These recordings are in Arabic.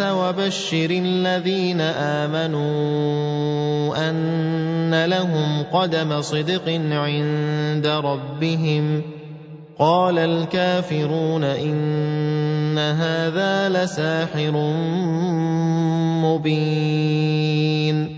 وبشر الذين آمنوا أن لهم قدم صدق عند ربهم. قال الكافرون إن هذا لساحر مبين.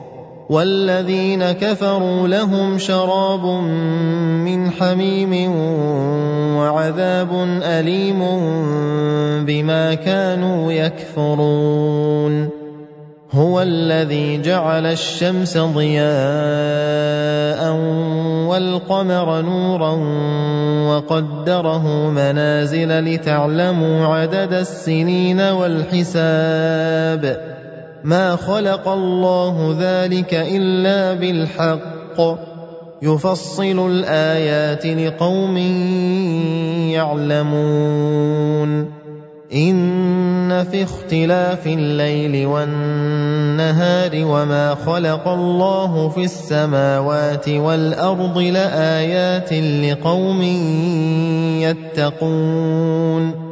والذين كفروا لهم شراب من حميم وعذاب أليم بما كانوا يكفرون. هو الذي جعل الشمس ضياء والقمر نورا وقدره منازل لتعلموا عدد السنين والحساب. ما خلق الله ذلك إلا بالحق. يفصل الآيات لقوم يعلمون. إن في اختلاف الليل والنهار وما خلق الله في السماوات والأرض لآيات لقوم يتقون.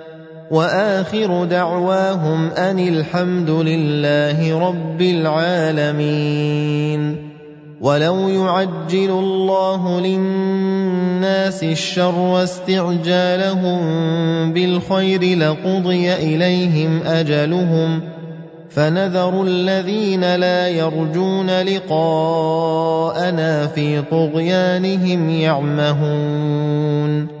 وآخر دعواهم أن الحمد لله رب العالمين. ولو يعجل الله للناس الشر واستعجالهم بالخير لقضي إليهم أجلهم فنذر الذين لا يرجون لقاءنا في طغيانهم يعمهون.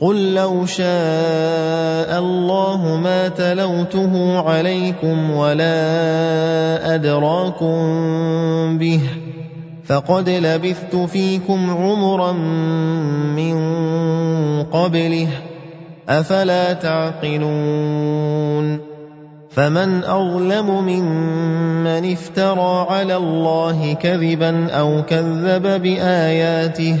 قُل لَّوْ شَاءَ اللَّهُ مَا تَلَوْتُهُ عَلَيْكُمْ وَلَا أَدْرَاكُم بِهِ ۖ فَقَدْ لَبِثْتُ فِيكُمْ عُمُرًا مِّن قَبْلِهِ ۚ أَفَلَا تَعْقِلُونَ فَمَنْ أَظْلَمُ مِمَّنِ افْتَرَىٰ عَلَى اللَّهِ كَذِبًا أَوْ كَذَّبَ بِآيَاتِهِ ۚ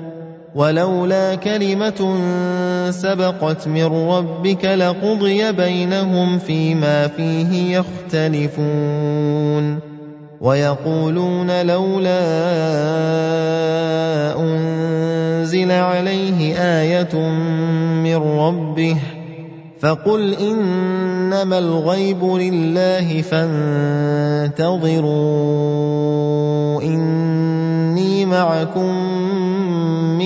وَلَوْلَا كَلِمَةٌ سَبَقَتْ مِن رَّبِّكَ لَقُضِيَ بَيْنَهُمْ فِيمَا فِيهِ يَخْتَلِفُونَ وَيَقُولُونَ لَوْلَا أُنزِلَ عَلَيْهِ آيَةٌ مِّن رَّبِّهِ ۖ فَقُلْ إِنَّمَا الْغَيْبُ لِلَّهِ فَانتَظِرُوا إِنِّي مَعَكُم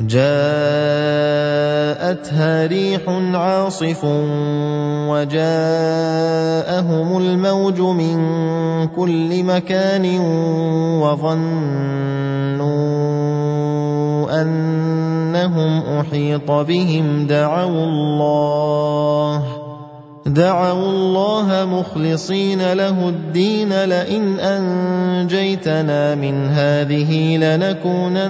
جاءتها ريح عاصف وجاءهم الموج من كل مكان وظنوا أنهم أحيط بهم دعوا الله دعوا الله مخلصين له الدين لئن أنجيتنا من هذه لنكونن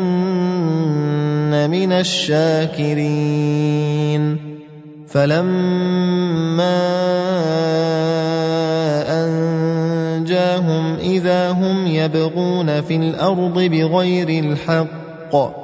من الشاكرين. فلما أنجاهم إذا هم يبغون في الأرض بغير الحق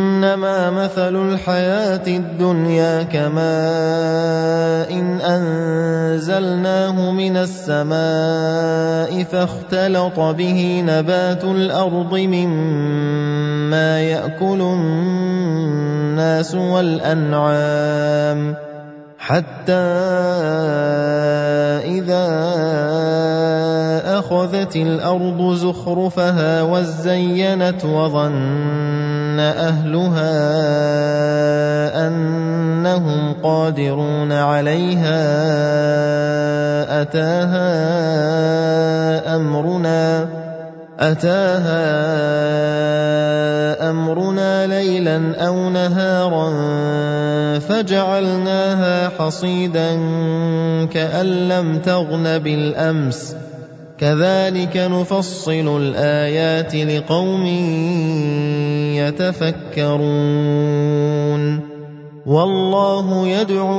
إِنَّمَا مَثَلُ الْحَيَاةِ الدُّنْيَا كَمَاءٍ أَنزَلْنَاهُ مِنَ السَّمَاءِ فَاخْتَلَطَ بِهِ نَبَاتُ الْأَرْضِ مِمَّا يَأْكُلُ النَّاسُ وَالْأَنْعَامُ حتى إذا أخذت الأرض زخرفها وزينت وظن أهلها أنهم قادرون عليها أتاها أمرنا أتاها أمرنا ليلا أو نهارا فجعلناها حصيدا كأن لم تغن بالأمس. كذلك نفصل الآيات لقوم يتفكرون. والله يدعو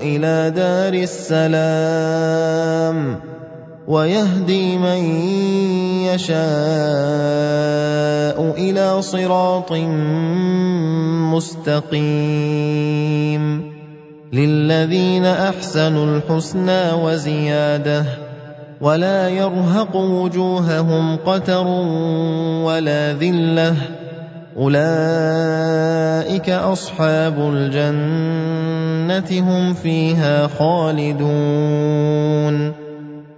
إلى دار السلام ويهدي من يشاء إلى صراط مستقيم. للذين أحسنوا الحسنى وزيادة ولا يرهق وجوههم قتر ولا ذلة. أولئك أصحاب الجنة هم فيها خالدون.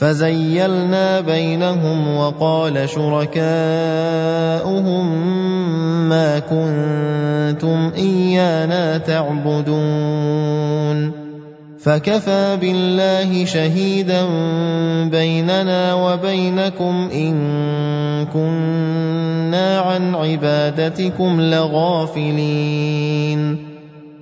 فزيلنا بينهم وقال شركاؤهم ما كنتم إيانا تعبدون. فكفى بالله شهيدا بيننا وبينكم إن كنا عن عبادتكم لغافلين.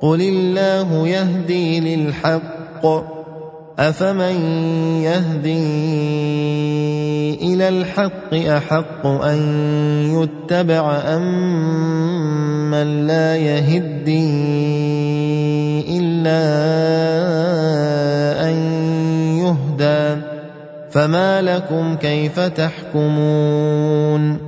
قل الله يهدي للحق افمن يهدي إلى الحق احق ان يتبع ام من لا يهدي الا ان يهدى فما لكم كيف تحكمون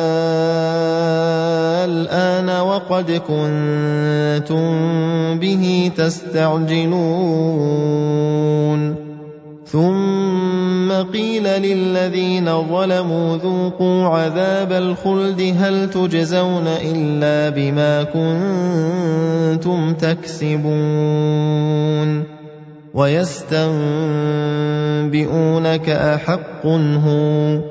وقد كنتم به تستعجلون. ثم قيل للذين ظلموا ذوقوا عذاب الخلد هل تجزون إلا بما كنتم تكسبون. ويستنبئونك أحق هو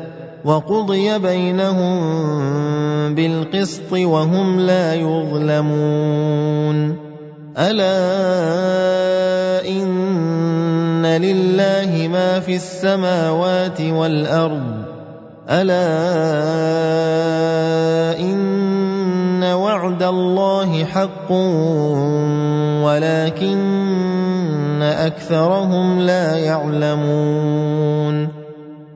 وقضي بينهم بالقسط وهم لا يظلمون. ألا إن لله ما في السماوات والأرض. ألا إن وعد الله حق ولكن أكثرهم لا يعلمون.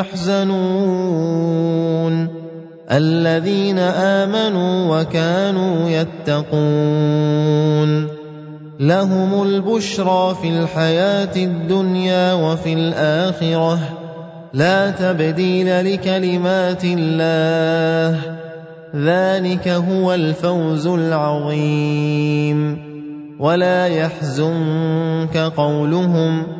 يحزنون الذين آمنوا وكانوا يتقون لهم البشرى في الحياة الدنيا وفي الآخرة لا تبديل لكلمات الله ذلك هو الفوز العظيم ولا يحزنك قولهم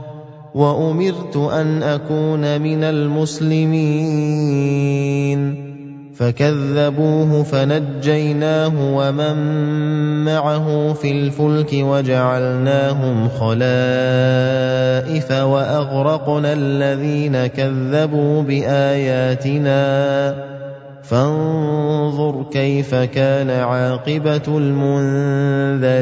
وأمرت أن أكون من المسلمين. فكذبوه فنجيناه ومن معه في الفلك وجعلناهم خلائف وأغرقنا الذين كذبوا بآياتنا. فانظر كيف كان عاقبة المنذرين.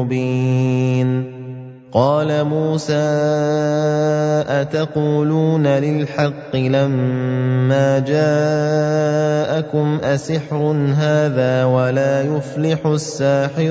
مبين. قال موسى أتقولون للحق لما جاءكم أسحر هذا ولا يفلح الساحرون؟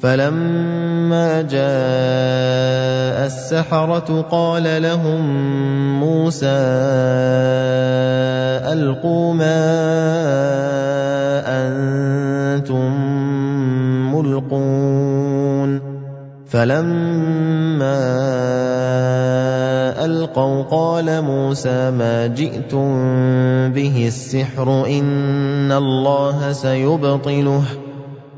فلما جاء السحرة قال لهم موسى ألقوا ما أنتم ملقون. فلما ألقوا قال موسى ما جئتم به السحر إن الله سيبطله.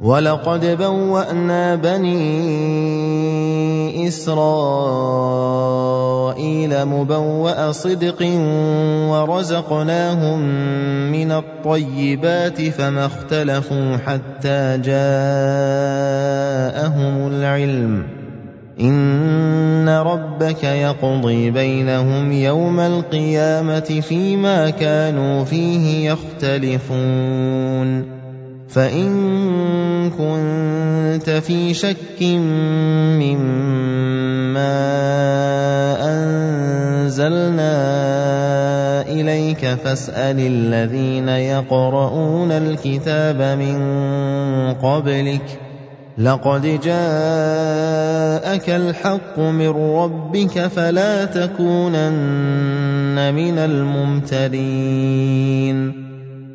ولقد بوأنا بني إسرائيل مبوأ صدق ورزقناهم من الطيبات فما اختلفوا حتى جاءهم العلم. إن ربك يقضي بينهم يوم القيامة فيما كانوا فيه يختلفون. فان كنت في شك مما انزلنا اليك فاسال الذين يقرؤون الكتاب من قبلك لقد جاءك الحق من ربك فلا تكونن من الممترين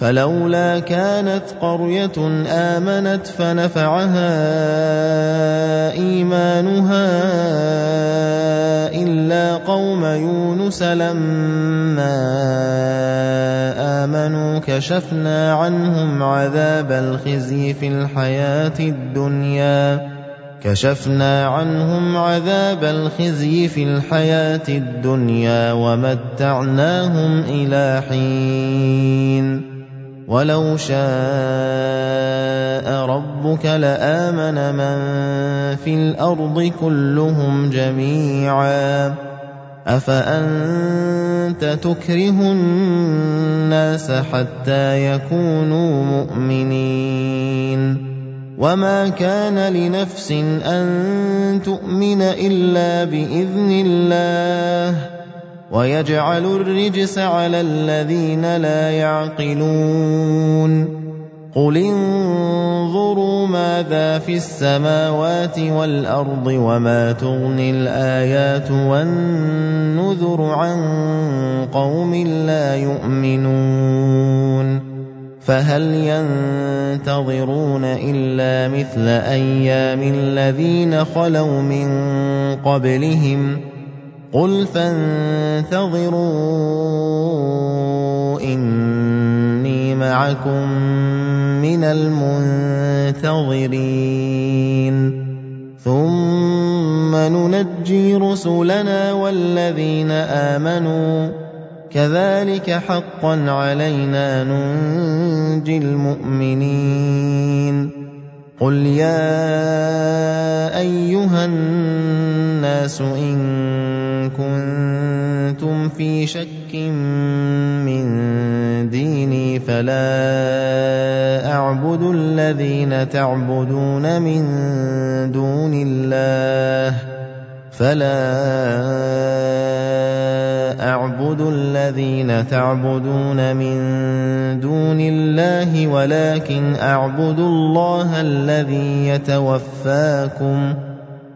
فلولا كانت قرية آمنت فنفعها إيمانها إلا قوم يونس لما آمنوا كشفنا عنهم عذاب الخزي في الحياة الدنيا. كشفنا عنهم عذاب الخزي في الحياة الدنيا ومتعناهم إلى حين. ولو شاء ربك لامن من في الأرض كلهم جميعا افانت تكره الناس حتى يكونوا مؤمنين وما كان لنفس ان تؤمن الا باذن الله ويجعل الرجس على الذين لا يعقلون. قل انظروا ماذا في السماوات والارض وما تغني الايات والنذر عن قوم لا يؤمنون. فهل ينتظرون الا مثل أيام الذين خلوا من قبلهم ۖ قل فانتظروا اني معكم من المنتظرين ثم ننجي رسلنا والذين امنوا كذلك حقا علينا ننجي المؤمنين قل يا ايها الناس ان في شك من ديني فلا اعبد الذين تعبدون من دون الله فلا اعبد الذين تعبدون من دون الله ولكن اعبد الله الذي يتوفاكم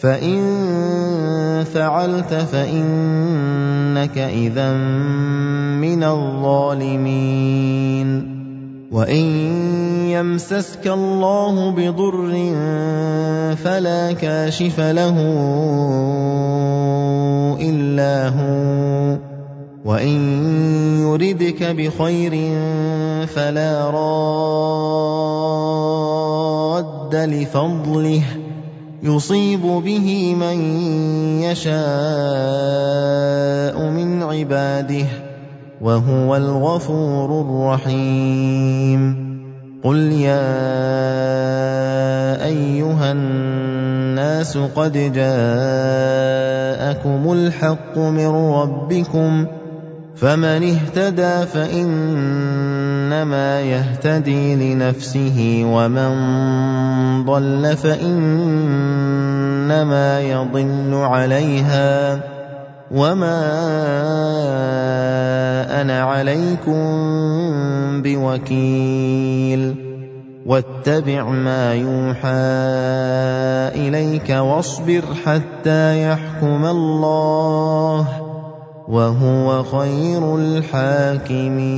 فان فعلت فانك اذا من الظالمين وان يمسسك الله بضر فلا كاشف له الا هو وان يردك بخير فلا راد لفضله يصيب به من يشاء من عباده وهو الغفور الرحيم قل يا ايها الناس قد جاءكم الحق من ربكم فمن اهتدى فإنما يهتدي لنفسه ومن ضل فإنما يضل عليها. وما أنا عليكم بوكيل واتبع ما يوحى اليك واصبر حتى يحكم الله وَهُوَ خَيْرُ الْحَاكِمِينَ